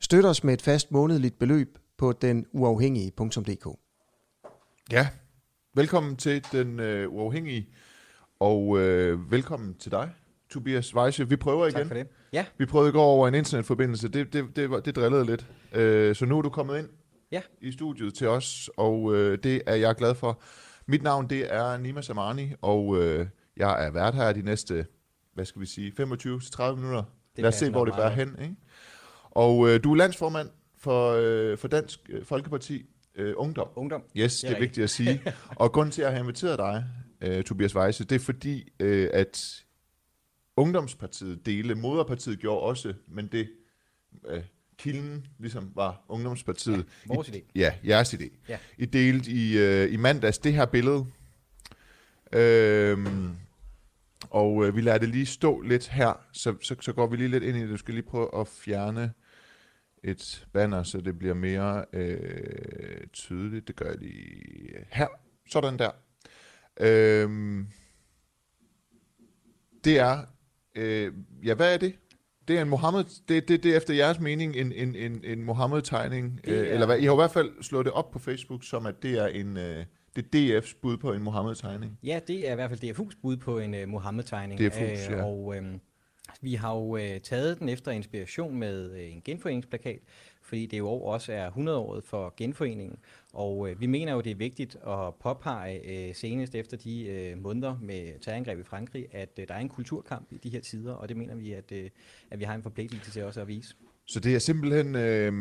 Støt os med et fast månedligt beløb på denuafhængige.dk. Ja, velkommen til Den øh, Uafhængige, og øh, velkommen til dig, Tobias Weisse. Vi prøver igen. Tak for det. Ja, Vi prøvede i går over en internetforbindelse, det, det, det, det drillede lidt. Øh, så nu er du kommet ind Ja. i studiet til os, og øh, det er jeg glad for. Mit navn det er Nima Samani, og øh, jeg er vært her de næste, hvad skal vi sige, 25-30 minutter. Det Lad os se, hvor det bærer hen. Ikke? Og øh, du er landsformand for, øh, for Dansk øh, Folkeparti øh, Ungdom. ungdom. Yes, Det det er er vigtigt at sige. og grunden til, at jeg har inviteret dig, uh, Tobias Weisse, det er fordi, uh, at Ungdomspartiet dele, moderpartiet gjorde også, men det uh, kilden ligesom var Ungdomspartiet. Vores I, idé. Ja, jeres idé. Ja. I delt i, uh, i mandags det her billede. Øhm, og uh, vi lader det lige stå lidt her, så, så, så går vi lige lidt ind i det. Du skal lige prøve at fjerne et banner, så det bliver mere øh, tydeligt. Det gør jeg lige her. Sådan der. Øhm, det er, øh, ja hvad er det? Det er en Mohammed, det, det, det er efter jeres mening en, en, en, en Mohammed-tegning, øh, er- eller hvad? I har i hvert fald slået det op på Facebook, som at det er en, øh, det er DF's bud på en Mohammed-tegning. Ja, det er i hvert fald DFU's bud på en uh, Mohammed-tegning. DFU's, ja. Og øhm, vi har jo uh, taget den efter inspiration med uh, en genforeningsplakat, fordi det jo også er 100-året for genforeningen. Og uh, vi mener jo, det er vigtigt at påpege uh, senest efter de uh, måneder med terrorangreb i Frankrig, at uh, der er en kulturkamp i de her tider, og det mener vi, at, uh, at vi har en forpligtelse til også at vise. Så det er simpelthen, øh,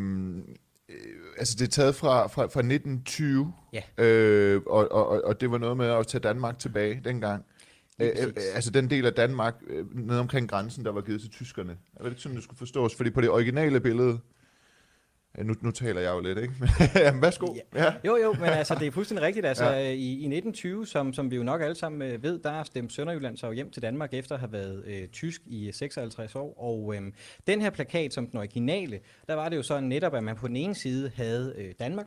øh, altså det er taget fra, fra, fra 1920, Ja. øh, og, og- og det var noget med at tage Danmark tilbage dengang. Øh, øh, præcis. altså den del af Danmark øh, nede omkring grænsen, der var givet til tyskerne. Er det ikke sådan, det skulle forstås? Fordi på det originale billede, ja, nu, nu taler jeg jo lidt, ikke? Men, Jamen, værsgo. Ja. Ja. Jo, jo, men altså, det er fuldstændig rigtigt. Altså, Ja. i, I 1920, som, som vi jo nok alle sammen øh, ved, der stemte Sønderjylland sig jo hjem til Danmark efter at have været øh, tysk i 56 år. Og øh, den her plakat, som den originale, der var det jo sådan netop, at man på den ene side havde øh, Danmark,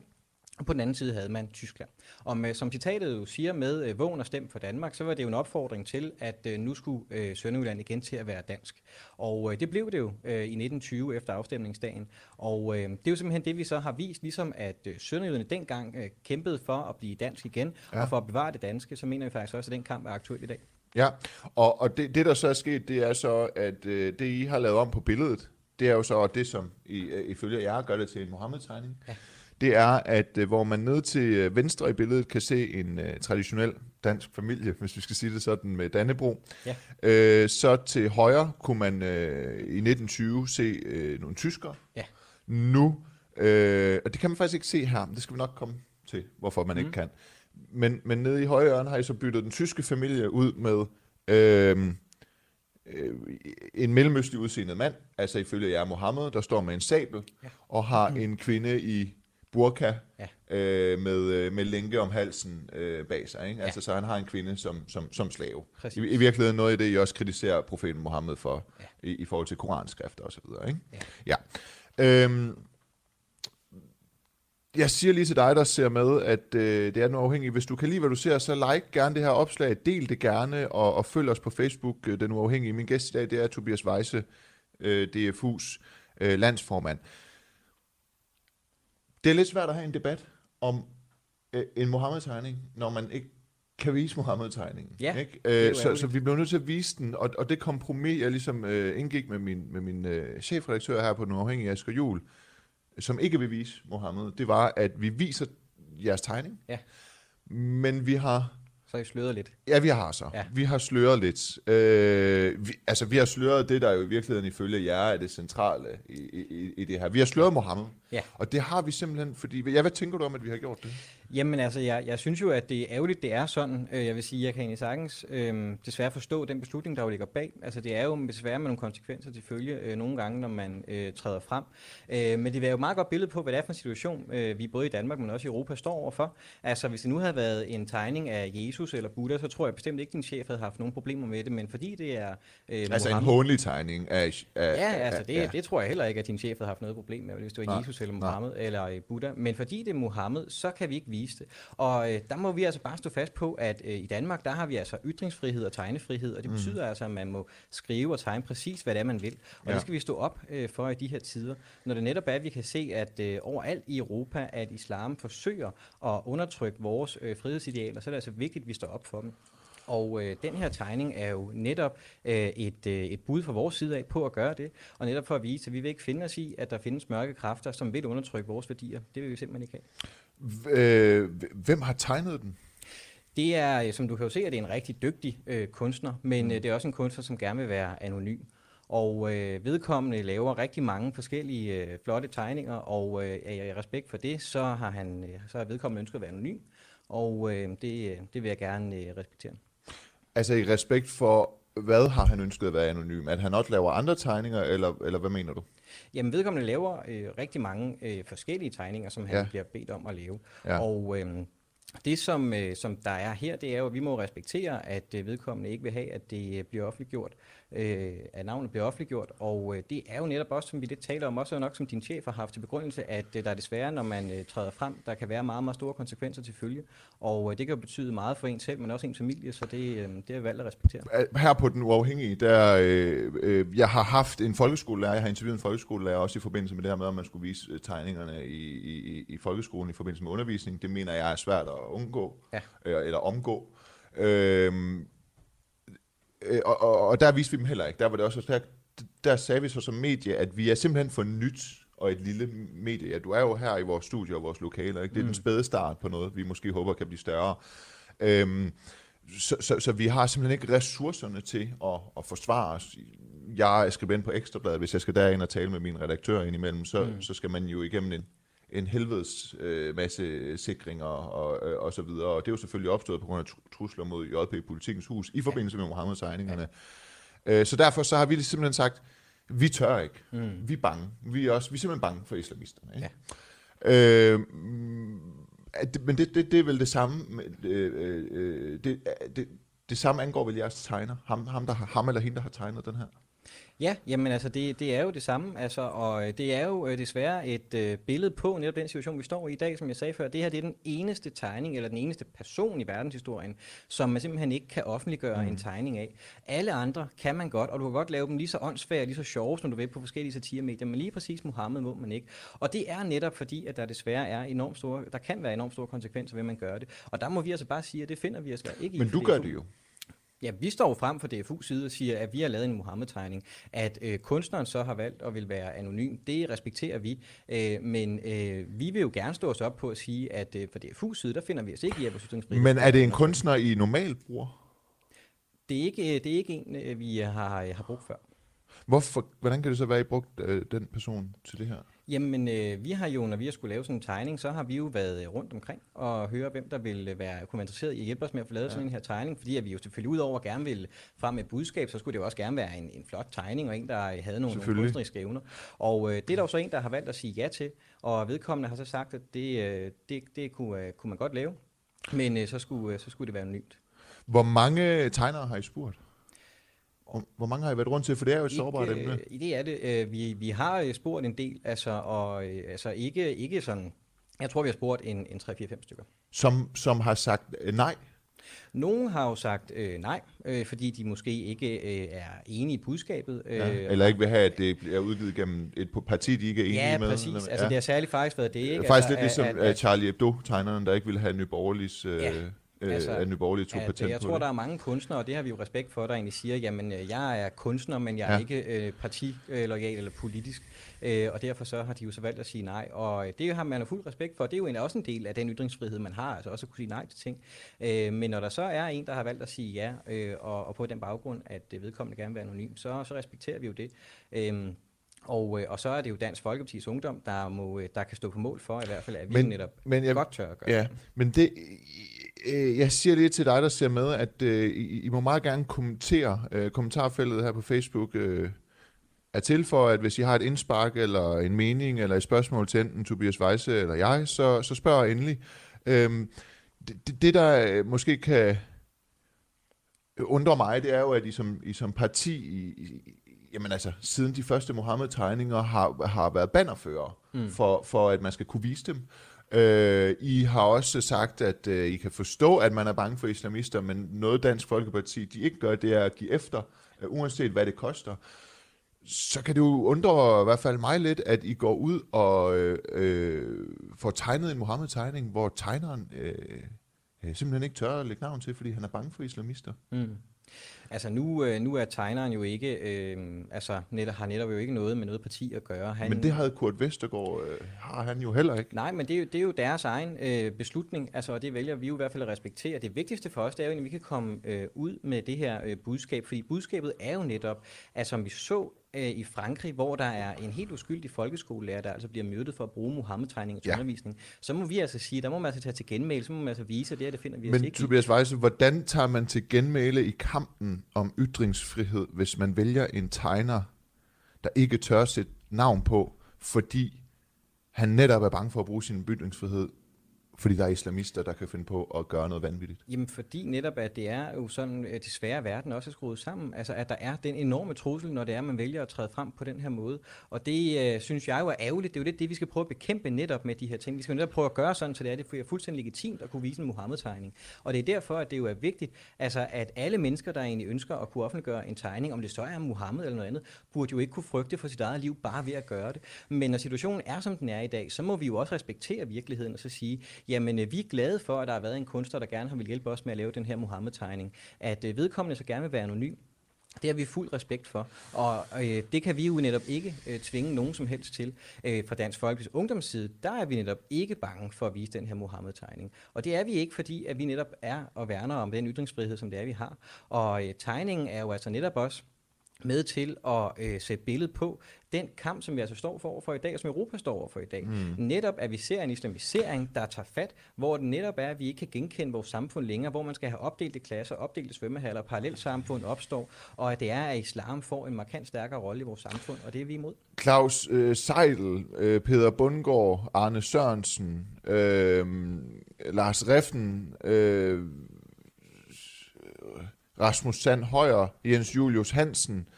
og på den anden side havde man Tyskland. Og med, som citatet jo siger med øh, vågen og stem for Danmark, så var det jo en opfordring til, at øh, nu skulle øh, Sønderjylland igen til at være dansk. Og øh, det blev det jo øh, i 1920 efter afstemningsdagen. Og øh, det er jo simpelthen det, vi så har vist, ligesom at øh, Sønderjyderne dengang øh, kæmpede for at blive dansk igen, Ja. og for at bevare det danske, så mener vi faktisk også, at den kamp er aktuel i dag. Ja, og, og det, det der så er sket, det er så, at øh, det I har lavet om på billedet, det er jo så det, som I, øh, ifølge jer gør det til en Mohammed-tegning. Ja. Det er, at øh, hvor man ned til øh, venstre i billedet kan se en øh, traditionel dansk familie, hvis vi skal sige det sådan, med Dannebro. Ja. Øh, så til højre kunne man øh, i 1920 se øh, nogle tyskere. Ja. Nu, øh, og det kan man faktisk ikke se her, men det skal vi nok komme til, hvorfor man mm. ikke kan. Men, men nede i højre hjørne har I så byttet den tyske familie ud med øh, øh, en mellemøstlig udseende mand, altså ifølge jer Mohammed, der står med en sabel, Ja. og har en kvinde i burka Ja. øh, med, øh, med lænke om halsen øh, bag sig. Ikke? Ja. Altså, så han har en kvinde som, som, som slave. Præcis. I, I virkeligheden noget af det, I også kritiserer profeten Mohammed for, Ja. i, i forhold til koranskrifter osv. Ikke? Ja. Ja. Øhm, jeg siger lige til dig, der ser med, at øh, det er den uafhængige. Hvis du kan lide, hvad du ser, så like gerne det her opslag, del det gerne, og, og følg os på Facebook, øh, Den Uafhængige. Min gæst i dag, det er Tobias Weisse, øh, DFU's øh, landsformand. Det er lidt svært at have en debat om øh, en Mohammed-tegning, når man ikke kan vise Mohammed-tegningen. Ja, ikke? Øh, så, så vi bliver nødt til at vise den, og, og det kompromis, jeg ligesom øh, indgik med min, med min øh, chefredaktør her på Den Uafhængige, Asger Juhl, som ikke vil vise Mohammed, det var, at vi viser jeres tegning, Ja. men vi har Så I sløret lidt. Ja, vi har så. Ja. Vi har sløret lidt. Øh, vi, altså, vi har sløret det, der jo i virkeligheden ifølge jer er det centrale i, i, i det her. Vi har sløret Mohammed. Ja. Og det har vi simpelthen, fordi... Ja, hvad tænker du om, at vi har gjort det? Jamen altså, jeg, jeg synes jo, at det er ærgerligt, det er sådan. Øh, Jeg vil sige, jeg kan egentlig sagtens øh, desværre forstå den beslutning, der jo ligger bag. Altså det er jo desværre med nogle konsekvenser til følge øh, nogle gange, når man øh, træder frem. Øh, men det er jo et meget godt billede på, hvad det er for en situation, øh, vi både i Danmark, men også i Europa står overfor. Altså hvis det nu havde været en tegning af Jesus eller Buddha, så tror jeg bestemt ikke, at din chef havde haft nogen problemer med det. Men fordi det er øh, Altså en Mohammed- hånlig tegning af... af Ja, altså det, af, ja. det tror jeg heller ikke, at din chef havde haft noget problem med, hvis det var Nej, Jesus eller nej. Mohammed eller øh, Buddha. Men fordi det er Mohammed, så kan vi ikke vise det. Og øh, der må vi altså bare stå fast på, at øh, i Danmark, der har vi altså ytringsfrihed og tegnefrihed, og det betyder altså, at man må skrive og tegne præcis, hvad det er, man vil. Og Ja. det skal vi stå op øh, for i de her tider. Når det netop er, at vi kan se, at øh, overalt i Europa, at islam forsøger at undertrykke vores øh, frihedsidealer, så er det altså vigtigt, at vi står op for dem. Og øh, den her tegning er jo netop øh, et, øh, et bud fra vores side af på at gøre det, og netop for at vise, at vi vil ikke finde os i, at der findes mørke kræfter, som vil undertrykke vores værdier. Det vil vi simpelthen ikke have. Øh, hvem har tegnet den? Det er, øh, som du kan jo se, at det er en rigtig dygtig øh, kunstner, men Mm. øh, det er også en kunstner, som gerne vil være anonym. Og øh, vedkommende laver rigtig mange forskellige øh, flotte tegninger, og øh, i respekt for det, så har han øh, så har vedkommende ønsket at være anonym, og øh, det, øh, det vil jeg gerne øh, respektere. Altså i respekt for, hvad har han ønsket at være anonym? At han også laver andre tegninger, eller, eller hvad mener du? Jamen vedkommende laver øh, rigtig mange øh, forskellige tegninger, som han Ja. bliver bedt om at lave. Ja. Og øh, det, som, øh, som der er her, det er jo, at vi må respektere, at øh, vedkommende ikke vil have, at det øh, bliver offentliggjort, øh, at navnet bliver offentliggjort. Og øh, det er jo netop også, som vi lidt taler om, også nok som din chef har haft til begrundelse, at øh, der desværre, når man øh, træder frem, der kan være meget, meget store konsekvenser til følge. Og øh, det kan jo betyde meget for en selv, men også ens familie, så det, øh, det er valgt at respektere. Her på Den Uafhængige, der, øh, øh, jeg har haft en folkeskolelærer, jeg har interviewet en folkeskolelærer også i forbindelse med det her med, at man skulle vise øh, tegningerne i, i, i folkeskolen i forbindelse med undervisning. Det mener jeg er svært at undgå, Ja. øh, eller omgå. Øh, øh, og, og, og der viste vi dem heller ikke. Der var det også, der, der sagde vi så som medie, at vi er simpelthen for nyt og et lille medie. Ja, du er jo her i vores studie og vores lokaler. Ikke? Det er mm. den spæde start på noget, vi måske håber kan blive større. Øhm, så, så, så vi har simpelthen ikke ressourcerne til at, at forsvare os. Jeg er skribent på Ekstrabladet. Hvis jeg skal derind og tale med min redaktør indimellem, så, mm. så skal man jo igennem en, en helvedes øh, masse sikringer og, øh, og så videre. Og det er jo selvfølgelig opstået på grund af tru- trusler mod JP Politikens Hus i forbindelse med Mohammed-tegningerne. Øh, så derfor så har vi simpelthen sagt, vi tør ikke. Mm. Vi er bange. Vi er, også, vi er simpelthen bange for islamisterne. Ikke? Ja. Øh, at men det, det, det er vel det samme. med- Øh, øh, det, det, det samme angår vel jeres tegner. Ham, ham, der har, ham eller hende, der har tegnet den her. Ja, jamen altså det, det er jo det samme, altså, og øh, det er jo øh, desværre et øh, billede på netop den situation, vi står i i dag, som jeg sagde før. Det her det er den eneste tegning, eller den eneste person i verdenshistorien, som man simpelthen ikke kan offentliggøre mm. en tegning af. Alle andre kan man godt, og du kan godt lave dem lige så åndssvage, lige så sjove, som du vil på forskellige satiremedier, men lige præcis Mohammed må man ikke. Og det er netop fordi, at der desværre er enormt store, der kan være enormt store konsekvenser ved, at man gør det. Og der må vi altså bare sige, at det finder vi os ikke i. Men du gør det jo. Ja, vi står jo frem for DFU's side og siger, at vi har lavet en Mohammed-tegning. At øh, kunstneren så har valgt at vil være anonym, det respekterer vi. Øh, men øh, vi vil jo gerne stå os op på at sige, at øh, for DFU's side, der finder vi os ikke i, at Men er det en kunstner, I normalt bruger? Det er ikke, det er ikke en, øh, vi har, har brugt før. Hvorfor, hvordan kan det så være, at I brugt øh, den person til det her? Jamen, øh, vi har jo, når vi har skulle lave sådan en tegning, så har vi jo været øh, rundt omkring og høre, hvem der vil øh, være, kunne være interesseret i at hjælpe os med at få lavet ja. sådan en her tegning, fordi at vi jo selvfølgelig ud over gerne vil frem med et budskab, så skulle det jo også gerne være en, en flot tegning, og en, der havde nogle, nogle kunstneriske evner. Og øh, det er der jo så en, der har valgt at sige ja til, og vedkommende har så sagt, at det, øh, det, det kunne, øh, kunne man godt lave, men øh, så, skulle, øh, så skulle det være anonymt. Hvor mange tegnere har I spurgt? Hvor, hvor mange har I været rundt til? For det er jo et sårbart Ikke, emne. øh, Det er det. Øh, Vi, vi har øh, spurgt en del, altså, og altså ikke, ikke sådan, jeg tror, vi har spurgt en, en 3-4-5 stykker. Som, som har sagt nej. Nogle har jo sagt øh, nej, øh, fordi de måske ikke øh, er enige i budskabet. Øh, Ja. Eller ikke vil have, at det bliver udgivet gennem et parti, de ikke er enige ja, med. præcis. eller- Altså, det har særligt faktisk været det, ikke? Faktisk altså, lidt ligesom at, Charlie Hebdo-tegneren, der ikke ville have Nyborgerligs, øh, Ja, øh, altså, at Nyborgerlige tog at, patent jeg tror, det. der er mange kunstnere, og det har vi jo respekt for, der egentlig siger, jamen øh, jeg er kunstner, men jeg er Ja. ikke øh, partilojal eller politisk, øh, og derfor så har de jo så valgt at sige nej, og øh, det har man jo fuld respekt for, det er jo egentlig også en del af den ytringsfrihed, man har, altså også at kunne sige nej til ting. Øh, men når der så er en, der har valgt at sige ja, øh, og, og på den baggrund, at øh, vedkommende gerne vil være anonym, så, så respekterer vi jo det. Øh, Og, øh, og så er det jo Dansk Folkeparti's Ungdom, der, må, øh, der kan stå på mål for i hvert fald, at vi Men- netop men jeg- godt tør at gøre Ja, det. men det, øh, jeg siger lige til dig, der ser med, at øh, I, I må meget gerne kommentere. Øh, kommentarfeltet her på Facebook øh, er til for, at hvis I har et indspark, eller en mening, eller et spørgsmål til enten Tobias Weisse eller jeg, så, så spørg endelig. Det, det, det, der øh, måske kan undre mig, det er jo, at I som, I som parti, I, I, jamen altså, siden de første Mohammed-tegninger, har, har været bannerfører mm. for, for, at man skal kunne vise dem. Øh, I har også sagt, at øh, I kan forstå, at man er bange for islamister, men noget Dansk Folkeparti, de ikke gør, det er at give efter, øh, uanset hvad det koster. Så kan det jo undre i hvert fald mig lidt, at I går ud og øh, øh, får tegnet en Mohammed-tegning, hvor tegneren øh, øh, simpelthen ikke tør at lægge navn til, fordi han er bange for islamister. Mm. Altså nu, øh, nu er tegneren jo ikke, øh, altså netop, har netop jo ikke noget med noget parti at gøre. Han, Men det havde Kurt Vestergaard, øh, har han jo heller ikke. Nej, men det er jo, det er jo deres egen øh, beslutning, altså, og det vælger vi jo i hvert fald at respektere. Det vigtigste for os, det er jo, at vi kan komme øh, ud med det her øh, budskab, fordi budskabet er jo netop, at som vi så øh, i Frankrig, hvor der er en helt uskyldig folkeskolelærer, der altså bliver myrdet for at bruge Muhammed-tegning til Ja. undervisning, så må vi altså sige, der må man altså tage til genmæle, så må man altså vise, at det her, det finder vi os Men ikke i. Tobias Weisse, hvordan tager man til genmæle i kampen om ytringsfrihed, hvis man vælger en tegner, der ikke tør sætte navn på, fordi han netop er bange for at bruge sin ytringsfrihed, fordi der er islamister, der kan finde på at gøre noget vanvittigt? Jamen fordi netop, at det er jo sådan, at desværre verden også er skruet sammen. Altså at der er den enorme trussel, når det er, at man vælger at træde frem på den her måde. Og det øh, synes jeg jo er ærgerligt. Det er jo lidt det, vi skal prøve at bekæmpe netop med de her ting. Vi skal jo netop prøve at gøre sådan, så det er, det er fuldstændig legitimt at kunne vise en Muhammed-tegning. Og det er derfor, at det jo er vigtigt, altså at alle mennesker, der egentlig ønsker at kunne offentliggøre en tegning, om det så er Muhammed eller noget andet, burde jo ikke kunne frygte for sit eget liv bare ved at gøre det. Men når situationen er, som den er i dag, så må vi jo også respektere virkeligheden og så sige, jamen øh, vi er glade for, at der har været en kunstner, der gerne har vil hjælpe os med at lave den her Muhammed-tegning. At øh, vedkommende så gerne vil være anonym. Det har vi fuld respekt for, og øh, det kan vi jo netop ikke øh, tvinge nogen som helst til. Øh, fra Dansk Folkeparti's ungdomsside, der er vi netop ikke bange for at vise den her Mohammed-tegning. Og det er vi ikke, fordi at vi netop er og værner om den ytringsfrihed, som det er, vi har. Og øh, tegningen er jo altså netop også med til at øh, sætte billedet på den kamp, som vi altså står for for i dag, og som Europa står for i dag. Mm. Netop, at vi ser en islamisering, der tager fat, hvor det netop er, at vi ikke kan genkende vores samfund længere, hvor man skal have opdelte klasser, opdelte svømmehaller, parallelt samfund opstår, og at det er, at islam får en markant stærkere rolle i vores samfund, og det er vi imod. Claus øh, Seidel, øh, Peter Bundgaard, Arne Sørensen, øh, Lars Reffen, øh, Rasmus Sand Højer, Jens Julius Hansen,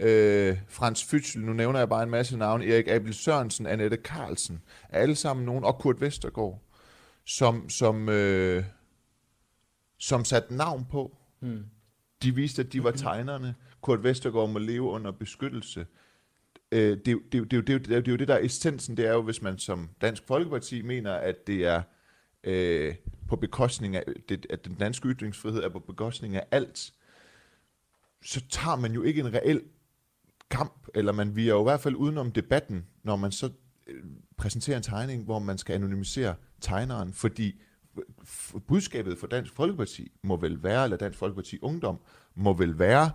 øh, Frans Fytsel, nu nævner jeg bare en masse navne, Erik Abel Sørensen, Annette Carlsen, alle sammen nogen, og Kurt Vestergaard, som, som, øh, som satte navn på. Hmm. De viste, at de var tegnerne. Kurt Vestergaard må leve under beskyttelse. Øh, det, er det, det, det, det, jo- det er jo det, der er essensen. Det er jo, hvis man som Dansk Folkeparti mener, at det er øh, på bekostning af, det, at den danske ytringsfrihed er på bekostning af alt, så tager man jo ikke en reel kamp, eller man vi er jo i hvert fald udenom debatten, når man så øh, præsenterer en tegning, hvor man skal anonymisere tegneren, fordi budskabet for Dansk Folkeparti må vel være, eller Dansk Folkeparti Ungdom, må vel være,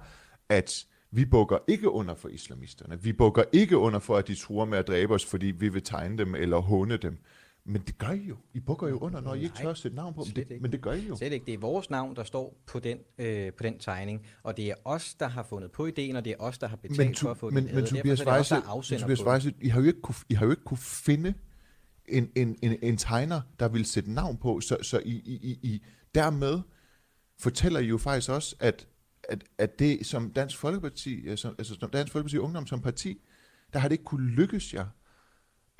at vi bukker ikke under for islamisterne. Vi bukker ikke under for, at de truer med at dræbe os, fordi vi vil tegne dem eller håne dem. Men det gør I jo. I bukker jo under, når I ikke tør sætte navn på dem. Det, men det gør I jo. Slet ikke. Det er vores navn, der står på den, øh, på den tegning, og det er os, der har fundet på ideen, og det er os, der har betalt Men, for at få men, den men. Tobias Weisse, Tobias. Weisse, I har jo ikke kunne, I har jo ikke kunne finde en, en, en, en tegner, der vil sætte navn på, så, så I, I, I, I dermed fortæller I jo faktisk også, at, at, at det som Dansk Folkeparti, altså, altså som Dansk Folkeparti Ungdom som parti, der har det ikke kunne lykkes jer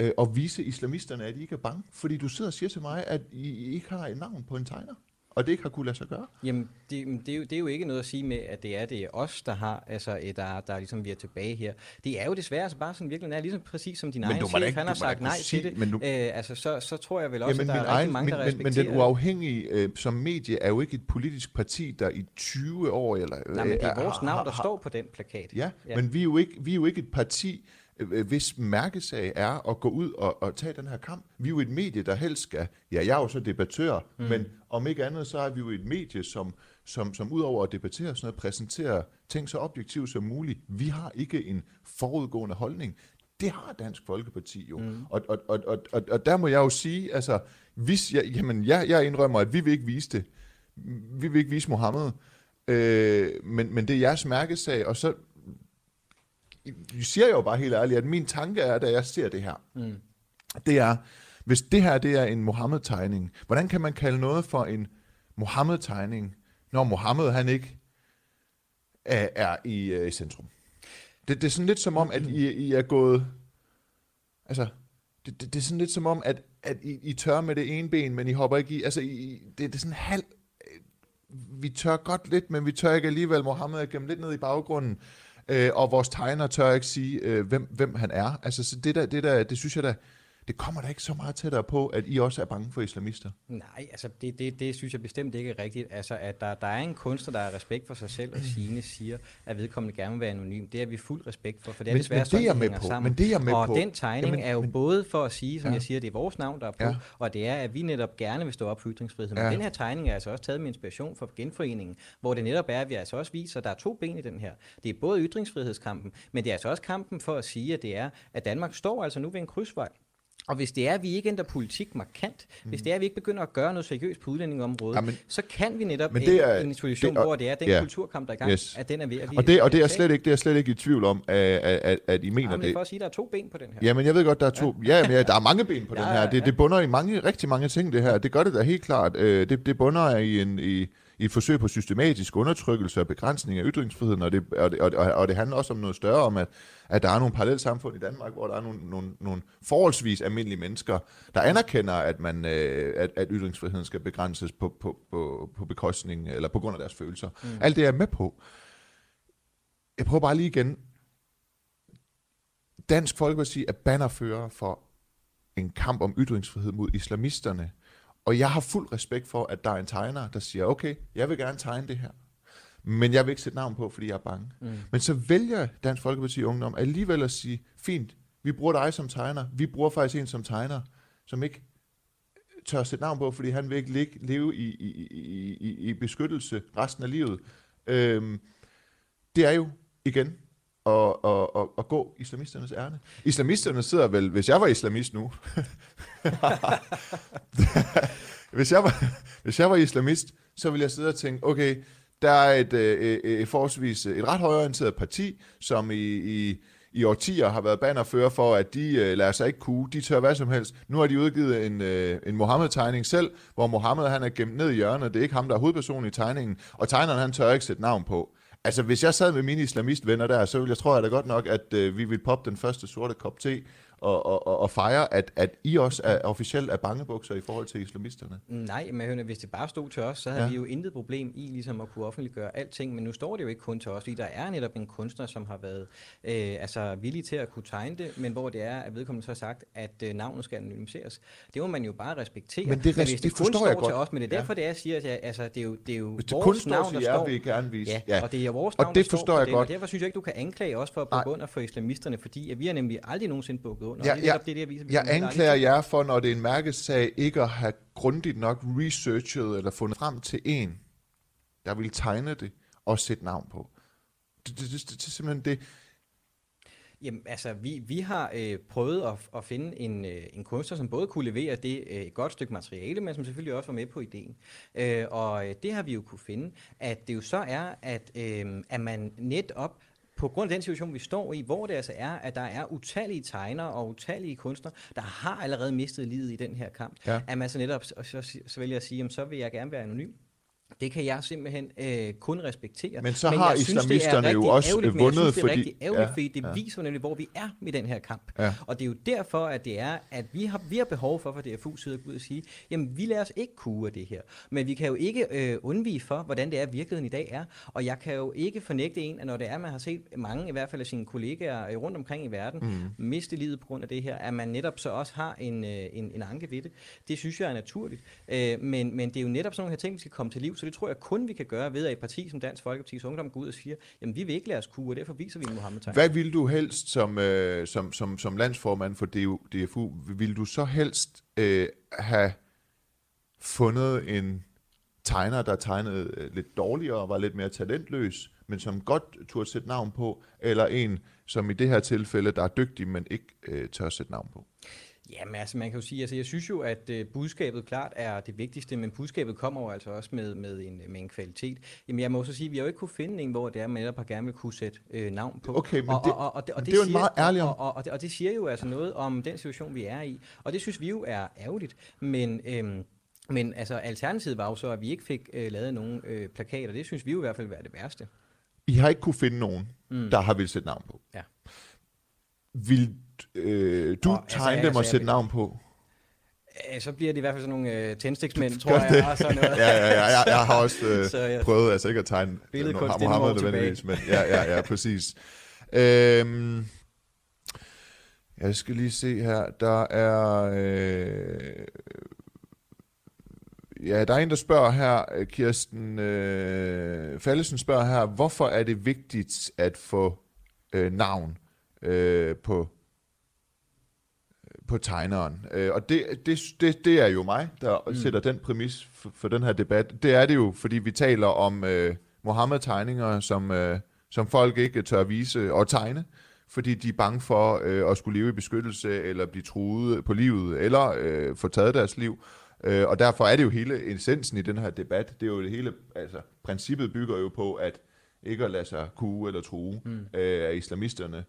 øh, at vise islamisterne, at I ikke er bange. Fordi du sidder og siger til mig, at I, ikke har et navn på en tegner, og det ikke har kunne lade sig gøre. Jamen, det, men det, er jo, det er jo ikke noget at sige med, at det er det er os, der har, altså, øh, der, der ligesom vi er tilbage her. Det er jo desværre altså bare sådan virkelig er, ligesom præcis som din Men egen chef, ikke- han har sagt nej sige- til det. men du- øh, altså, så, så tror jeg vel også, Jamen, at der er rigtig egen, mange, men, der men, men respekterer den uafhængige øh, som medie er jo ikke et politisk parti, der i 20 år... Eller, Nej, men det er øh, vores navn, der står på den plakat. Ja, Ja. ja, men vi er, jo ikke, vi er jo ikke et parti, øh, hvis mærkesag er at gå ud og, og tage den her kamp. Vi er jo et medie, der helst skal... Ja, jeg er jo så debattør, mm. men om ikke andet, så er vi jo et medie, som som, som udover at debattere sådan noget, præsenterer ting så objektivt som muligt. Vi har ikke en forudgående holdning. Det har Dansk Folkeparti jo. Mm. Og, og, og, og, og, og der må jeg jo sige, altså, hvis jeg, jamen, jeg, jeg indrømmer, at vi vil ikke vise det. Vi vil ikke vise Mohammed. Øh, men, men det er jeres mærkesag, og så jeg siger jo bare helt ærligt, at min tanke er, da jeg ser det her, mm. det er, hvis det her det er en Mohammed-tegning, hvordan kan man kalde noget for en Mohammed-tegning, når Mohammed han ikke er, er i, uh, i centrum? Det, det er sådan lidt som om, at I, I er gået... Altså, det, det, det er sådan lidt som om, at, at I, I tør med det ene ben, men I hopper ikke i... Altså, I, det, det er sådan halv... Vi tør godt lidt, men vi tør ikke alligevel. Mohammed er gemt lidt ned i baggrunden. Øh, og vores tegner tør ikke sige, øh, hvem, hvem han er. Altså, så det, der, det, der, det synes jeg da, det kommer da ikke så meget tættere på, at I også er bange for islamister. Nej, altså det, det, det synes jeg bestemt ikke er rigtigt. Altså at der, der er en kunstner, der har respekt for sig selv og sine siger, at vedkommende gerne vil være anonym. Det er vi fuld respekt for, for det er men, desværre men det er med på. sammen. Men det er med og på. den tegning Jamen, er jo men, både for at sige, som ja. jeg siger, det er vores navn, der er på, ja. og det er, at vi netop gerne vil stå op for ytringsfrihed. Men ja. den her tegning er altså også taget med inspiration fra genforeningen, hvor det netop er, at vi altså også viser, at der er to ben i den her. Det er både ytringsfrihedskampen, men det er altså også kampen for at sige, at det er, at Danmark står altså nu ved en krydsvej. Og hvis det er, at vi ikke ændrer politik markant, mm. hvis det er, at vi ikke begynder at gøre noget seriøst på udlændingområdet, ja, men, så kan vi netop men det er, en det, og, hvor det er den ja, kulturkamp, der er i gang, yes. at den er ved at vi Og det, og det er slet ikke, det er slet ikke i tvivl om, at, at, at I mener ja, men det. for at sige, at der er to ben på den her. Ja, men jeg ved godt, der er to. Ja, ja men ja, der er mange ben på ja, den her. Det, ja. det bunder i mange, rigtig mange ting, det her. Det gør det da helt klart. Øh, det, det bunder i en... I, i et forsøg på systematisk undertrykkelse og begrænsning af ytringsfriheden, og det, og det, og, og det handler også om noget større, om at, at der er nogle parallelle samfund i Danmark, hvor der er nogle, nogle, nogle forholdsvis almindelige mennesker, der anerkender, at, man, øh, at, at ytringsfriheden skal begrænses på, på, på, på bekostning, eller på grund af deres følelser. Mm. Alt det er jeg med på. Jeg prøver bare lige igen. Dansk Folkeparti er bannerfører for en kamp om ytringsfrihed mod islamisterne, og jeg har fuld respekt for, at der er en tegner, der siger, okay, jeg vil gerne tegne det her. Men jeg vil ikke sætte navn på, fordi jeg er bange. Mm. Men så vælger Dansk Folkeparti Ungdom alligevel at sige, fint, vi bruger dig som tegner. Vi bruger faktisk en som tegner, som ikke tør sætte navn på, fordi han vil ikke ligge, leve i, i, i, i beskyttelse resten af livet. Øhm, det er jo igen og, og, og, og gå islamisternes ærne. Islamisterne sidder vel, hvis jeg var islamist nu, hvis, jeg var, hvis jeg var islamist, så ville jeg sidde og tænke, okay, der er et, et, et forholdsvis et ret højorienteret parti, som i, i, i årtier har været bannerfører for, at de øh, lader sig ikke kue, de tør hvad som helst. Nu har de udgivet en, øh, en Mohammed-tegning selv, hvor Mohammed han er gemt ned i hjørnet, det er ikke ham, der er hovedpersonen i tegningen, og tegneren han tør ikke sætte navn på. Altså, hvis jeg sad med mine islamistvenner der, så ville jeg, tror jeg da godt nok, at øh, vi ville poppe den første sorte kop te, og, og, og fejre, at, at I også er officielt er bangebukser i forhold til islamisterne? Nej, men hvis det bare stod til os, så havde ja. vi jo intet problem i ligesom at kunne offentliggøre alting, men nu står det jo ikke kun til os, fordi der er netop en kunstner, som har været øh, altså villig til at kunne tegne det, men hvor det er, at vedkommende så har sagt, at øh, navnet skal anonymiseres. Det må man jo bare respektere. Men det, men hvis det, det kun står godt. til os, men det er derfor, ja. det er, jeg siger, at jeg, altså, det er jo, det er jo hvis det vores kun navn, der står. vil gerne vise. Ja, ja, og det er vores navn, og det forstår jeg det, godt. derfor synes jeg ikke, du kan anklage os for at bukke under for islamisterne, fordi at vi har nemlig aldrig nogensinde bukket under. Ja, ja, det er det, viser, jeg anklager jer for, når det er en mærkesag, ikke at have grundigt nok researchet eller fundet frem til en, der vil tegne det og sætte navn på. Det, det, det, det, det er simpelthen det. Jamen, altså, vi, vi har øh, prøvet at, at finde en, øh, en kunstner, som både kunne levere det øh, et godt stykke materiale, men som selvfølgelig også var med på ideen. Øh, og øh, det har vi jo kunne finde, at det jo så er, at, øh, at man netop på grund af den situation, vi står i, hvor det altså er, at der er utallige tegnere og utallige kunstnere, der har allerede mistet livet i den her kamp, ja. at man så netop så, så, så vælger at sige, jamen, så vil jeg gerne være anonym. Det kan jeg simpelthen øh, kun respektere. Men så men har islamisterne jo også ærgerligt, vundet, jeg synes, det er fordi... rigtig ærgerligt, ja, fordi det ja. viser nemlig, hvor vi er med den her kamp. Ja. Og det er jo derfor, at det er, at vi har, vi har behov for, for DFU side at gå ud og sige, jamen vi lader os ikke kue af det her. Men vi kan jo ikke øh, undvige for, hvordan det er, virkeligheden i dag er. Og jeg kan jo ikke fornægte en, at når det er, man har set mange, i hvert fald af sine kollegaer øh, rundt omkring i verden, mm. miste livet på grund af det her, at man netop så også har en, øh, en, en anke ved det. Det synes jeg er naturligt. Øh, men, men det er jo netop sådan nogle her ting, vi skal komme til liv, så det tror jeg kun, vi kan gøre ved, at et parti som Dansk Folkeparti's Ungdom går ud og siger, jamen vi vil ikke lade os kue, og derfor viser vi Mohammed Hvad vil du helst som, øh, som, som, som landsformand for DFU, vil du så helst øh, have fundet en tegner, der tegnede øh, lidt dårligere og var lidt mere talentløs, men som godt turde sætte navn på, eller en, som i det her tilfælde, der er dygtig, men ikke øh, tør sætte navn på? Jamen altså, man kan jo sige, altså jeg synes jo, at øh, budskabet klart er det vigtigste, men budskabet kommer jo altså også med, med, en, med en kvalitet. Jamen jeg må også sige, at vi har jo ikke kunne finde en, hvor det er, man netop har gerne vil kunne sætte øh, navn på. Okay, men og, det, og, og, og, og det, det er jo en meget ærlig og, og, og, det, og det siger jo altså noget om den situation, vi er i. Og det synes vi jo er ærgerligt, men... Øh, men altså, alternativet var jo så, at vi ikke fik øh, lavet nogen øh, plakater. Det synes vi jo i hvert fald være det værste. I har ikke kunne finde nogen, mm. der har vil sætte navn på. Ja. Vil øh, du og, tegne altså, dem og altså, sætte navn på? Så bliver det i hvert fald sådan nogle øh, tændstiksmænd, tror jeg. Og sådan noget. ja, ja, ja, jeg, jeg har også øh, så, ja. prøvet altså ikke at tegne Mohammed nødvendigvis, men ja, ja, ja, præcis. Øhm, jeg skal lige se her, der er... Øh, Ja, der er en, der spørger her, Kirsten øh, Fallesen spørger her, hvorfor er det vigtigt at få øh, navn øh, på på tegneren. Øh, og det, det, det, det er jo mig, der mm. sætter den præmis for, for den her debat. Det er det jo, fordi vi taler om øh, Mohammed-tegninger, som, øh, som folk ikke tør vise og tegne, fordi de er bange for øh, at skulle leve i beskyttelse, eller blive truet på livet, eller øh, få taget deres liv. Øh, og derfor er det jo hele essensen i den her debat. Det er jo det hele, altså princippet bygger jo på, at ikke at lade sig kue eller true mm. øh, af islamisterne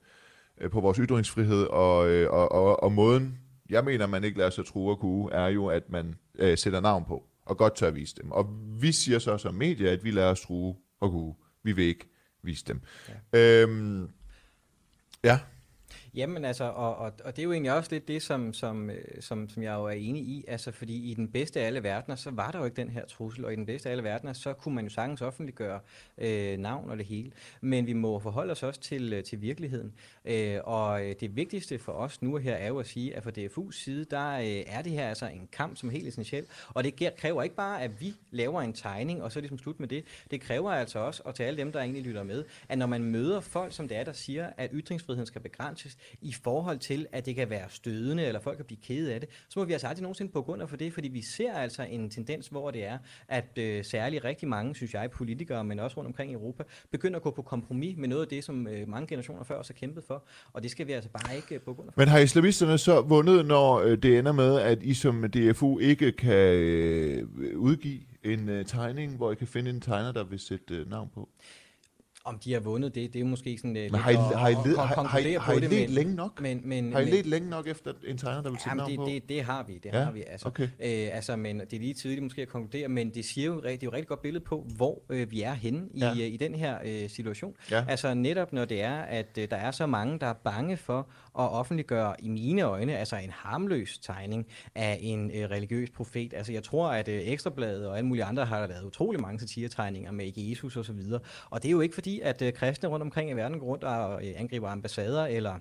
på vores ytringsfrihed, og, øh, og, og, og måden, jeg mener, man ikke lader sig true og kue, er jo, at man øh, sætter navn på, og godt tør vise dem. Og vi siger så som medier, at vi lader os true og kue. Vi vil ikke vise dem. Ja. Øhm, ja. Jamen altså, og, og, og det er jo egentlig også lidt det, som, som, øh, som, som jeg jo er enig i, altså fordi i den bedste af alle verdener, så var der jo ikke den her trussel, og i den bedste af alle verdener, så kunne man jo sagtens offentliggøre øh, navn og det hele. Men vi må forholde os også til, øh, til virkeligheden. Øh, og øh, det vigtigste for os nu her er jo at sige, at fra DFU's side, der øh, er det her altså en kamp, som er helt essentiel, og det kræver ikke bare, at vi laver en tegning, og så er det ligesom slut med det. Det kræver altså også, og til alle dem, der egentlig lytter med, at når man møder folk, som det er, der siger, at ytringsfriheden skal begrænses, i forhold til, at det kan være stødende, eller folk kan blive kede af det, så må vi altså aldrig nogensinde på grund af for det, fordi vi ser altså en tendens, hvor det er, at øh, særligt rigtig mange, synes jeg, politikere, men også rundt omkring i Europa, begynder at gå på kompromis med noget af det, som øh, mange generationer før os har kæmpet for, og det skal vi altså bare ikke øh, på grund af. Men har islamisterne så vundet, når øh, det ender med, at I som DFU ikke kan øh, udgive en øh, tegning, hvor I kan finde en tegner, der vil sætte øh, navn på? Om de har vundet det, det er måske sådan uh, men har I, har I, led, har, har, I, har I let længe nok? Men, men, har I let længe nok efter en tegner, der vil sætte navn det, på? Det, det har vi, det ja? har vi. Altså, okay. øh, altså, men det er lige tidligt måske at konkludere, men det siger jo, det er jo et rigtig godt billede på, hvor øh, vi er henne i, ja. øh, i den her øh, situation. Ja. Altså netop når det er, at øh, der er så mange, der er bange for at offentliggøre, i mine øjne, altså en harmløs tegning af en øh, religiøs profet. Altså jeg tror, at øh, Ekstrabladet og alle mulige andre har lavet utrolig mange satiretegninger med Jesus og så videre. Og det er jo ikke fordi, at øh, kristne rundt omkring i verden går rundt og øh, angriber ambassader eller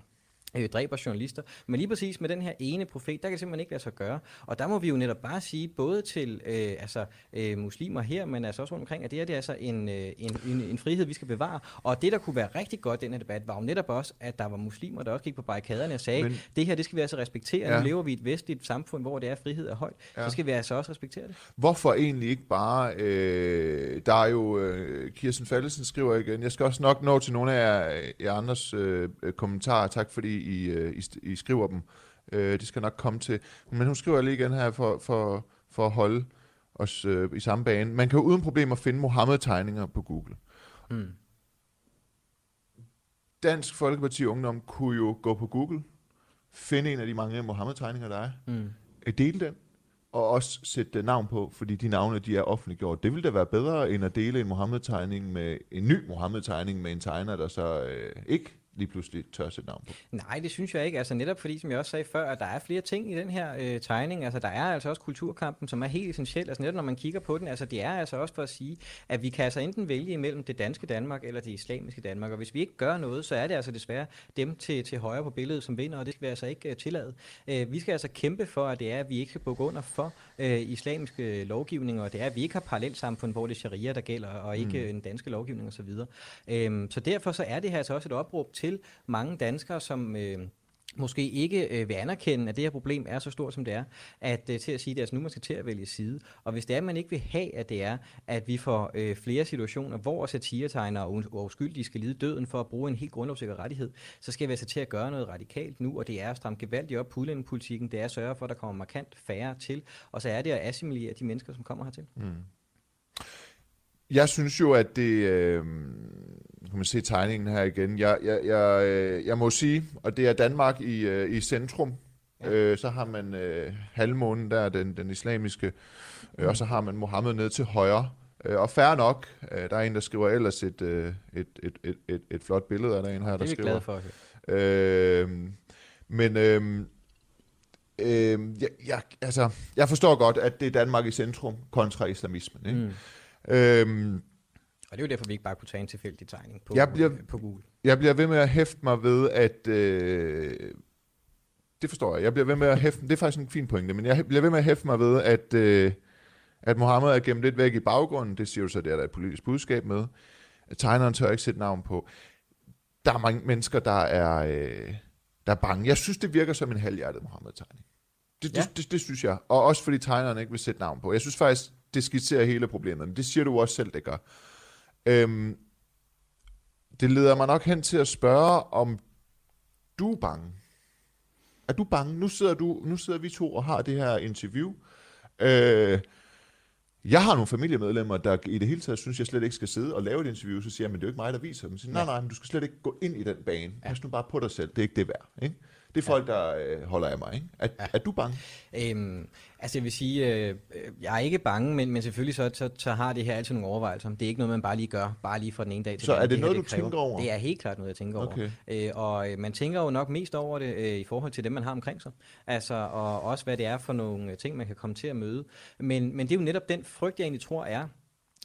øh, dræber journalister. Men lige præcis med den her ene profet, der kan det simpelthen ikke lade sig gøre. Og der må vi jo netop bare sige, både til øh, altså, øh, muslimer her, men altså også rundt omkring, at det er, det er altså en, øh, en, en, en frihed, vi skal bevare. Og det, der kunne være rigtig godt i den her debat, var jo netop også, at der var muslimer, der også gik på barrikaderne og sagde, men, det her, det skal vi altså respektere. Ja. Nu lever vi i et vestligt samfund, hvor det er frihed er højt. Ja. Så skal vi altså også respektere det. Hvorfor egentlig ikke bare, øh, der er jo, øh, Kirsten Fallesen skriver igen, jeg skal også nok nå til nogle af jer, jer andres øh, kommentarer, tak fordi i, øh, I, I skriver dem. Øh, det skal nok komme til. Men hun skriver lige igen her for, for, for at holde os øh, i samme bane. Man kan jo uden problemer finde Mohammed-tegninger på Google. Mm. Dansk Folkeparti Ungdom kunne jo gå på Google, finde en af de mange Mohammed-tegninger, der er, mm. dele den, og også sætte navn på, fordi de navne, de er offentliggjort. Det ville da være bedre, end at dele en Mohammed-tegning med en ny Mohammed-tegning med en tegner, der så øh, ikke lige pludselig tør sætte navn på? Nej, det synes jeg ikke. Altså netop fordi, som jeg også sagde før, at der er flere ting i den her øh, tegning. Altså der er altså også kulturkampen, som er helt essentiel. Altså netop når man kigger på den, altså det er altså også for at sige, at vi kan altså enten vælge imellem det danske Danmark eller det islamiske Danmark. Og hvis vi ikke gør noget, så er det altså desværre dem til, til højre på billedet, som vinder, og det skal vi altså ikke øh, tillade. Øh, vi skal altså kæmpe for, at det er, at vi ikke skal bukke under for uh, islamiske lovgivninger, og det er, at vi ikke har parallelt samfund, hvor det er sharia, der gælder, og ikke mm. en danske lovgivning osv. Så, uh, så derfor så er det her altså også et opråb til mange danskere, som... Øh, måske ikke øh, vil anerkende, at det her problem er så stort, som det er, at øh, til at sige, at det altså nu, man skal til at vælge side. Og hvis det er, at man ikke vil have, at det er, at vi får øh, flere situationer, hvor satiretegnere og uskyldige skal lide døden for at bruge en helt grundlovssikker rettighed, så skal vi altså til at gøre noget radikalt nu, og det er at stramme gevaldigt op på udlændingepolitikken, det er at sørge for, at der kommer markant færre til, og så er det at assimilere de mennesker, som kommer hertil. Mm. Jeg synes jo, at det... Øh, kan man se tegningen her igen. Jeg, jeg, jeg, øh, jeg må sige, og det er Danmark i, øh, i centrum. Ja. Øh, så har man øh, halvmånen der, den, den islamiske, øh, og så har man Mohammed ned til højre. Øh, og færre nok, øh, der er en, der skriver ellers et, øh, et, et, et, et, et flot billede af der en her, der skriver. Det er vi glade for. Øh, men øh, øh, jeg, jeg, altså, jeg forstår godt, at det er Danmark i centrum kontra islamismen. Ikke? Mm. Øhm, og det er jo derfor, vi ikke bare kunne tage en tilfældig tegning på, jeg bliver, på Google. Jeg bliver ved med at hæfte mig ved, at... Øh, det forstår jeg. Jeg bliver ved med at hæfte... Det er faktisk en fin pointe, men jeg bliver ved med at hæfte mig ved, at, øh, at Mohammed er gemt lidt væk i baggrunden. Det siger jo så, er der et politisk budskab med. Tegneren tør ikke sætte navn på. Der er mange mennesker, der er, øh, der er bange. Jeg synes, det virker som en halvhjertet Mohammed-tegning. Det, ja. det, det, det synes jeg. Og også fordi tegneren ikke vil sætte navn på. Jeg synes faktisk, det skitserer hele problemet. Det siger du også selv, det gør. Øhm, det leder mig nok hen til at spørge, om du er bange. Er du bange? Nu sidder, du, nu sidder vi to og har det her interview. Øh, jeg har nogle familiemedlemmer, der i det hele taget synes, jeg slet ikke skal sidde og lave et interview. Så siger jeg, men det er jo ikke mig, der viser dem. Så siger, nej, nej, men du skal slet ikke gå ind i den bane. Pas nu bare på dig selv. Det er ikke det værd. Ikke? Det er folk, ja. der øh, holder af mig. Ikke? Er, ja. er du bange? Øhm, altså jeg vil sige, øh, jeg er ikke bange, men, men selvfølgelig så, så, så har det her altid nogle overvejelser. Det er ikke noget, man bare lige gør, bare lige fra den ene dag til den anden. Så er det, det noget, her, det du tænker over? Det er helt klart noget, jeg tænker okay. over. Øh, og øh, man tænker jo nok mest over det øh, i forhold til dem, man har omkring sig. Altså, og også hvad det er for nogle ting, man kan komme til at møde. Men, men det er jo netop den frygt, jeg egentlig tror er,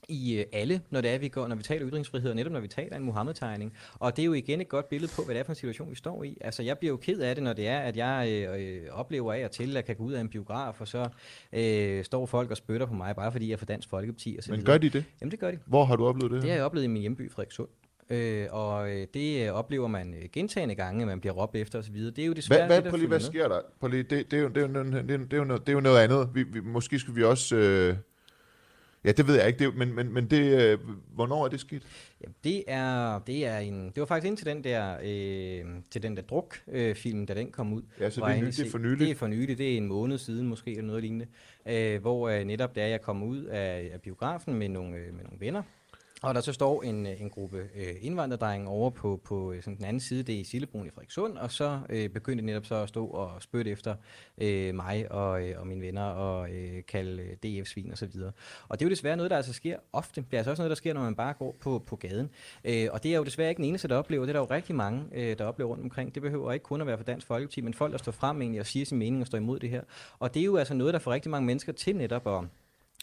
i øh, alle, når det er, vi går, når vi taler ytringsfrihed, og netop når vi taler en Muhammed-tegning. Og det er jo igen et godt billede på, hvad det er for en situation, vi står i. Altså, jeg bliver jo ked af det, når det er, at jeg øh, øh, oplever af og til, at jeg kan gå ud af en biograf, og så øh, står folk og spytter på mig, bare fordi jeg er fra Dansk Folkeparti. Og så Men gør de det? Jamen, det gør de. Hvor har du oplevet det? Det har jeg oplevet i min hjemby, Frederikssund. Øh, og øh, det oplever man gentagende gange, at man bliver råbt efter osv. Det er jo desværre hvad, hvad, det, der hvad sker der? På lige, det, det, er jo, det, er jo, det, er jo, det, er jo noget, det er jo noget andet. Vi, vi, måske skulle vi også... Øh Ja, det ved jeg ikke, det, men, men, men det, øh, hvornår er det sket? Ja, det er, det er en, det var faktisk ind til den der, øh, til den der druk-film, øh, da den kom ud. Ja, så det er, det er for nyligt? Det er for nyligt, det er en måned siden måske, eller noget lignende, øh, hvor øh, netop da jeg kom ud af, af biografen med nogle, øh, med nogle venner, og der så står en, øh, en gruppe øh, indvandrerdrenge over på, på øh, sådan den anden side, det er i Sillebroen i Frederikssund, og så øh, begyndte de netop så at stå og spytte efter øh, mig og, øh, og mine venner og øh, kalde øh, DF-svin og så videre. Og det er jo desværre noget, der altså sker ofte. Det er altså også noget, der sker, når man bare går på, på gaden. Øh, og det er jo desværre ikke den eneste, der oplever. Det er der jo rigtig mange, øh, der oplever rundt omkring. Det behøver ikke kun at være for Dansk Folkeparti, men folk, der står frem egentlig og siger sin mening og står imod det her. Og det er jo altså noget, der får rigtig mange mennesker til netop at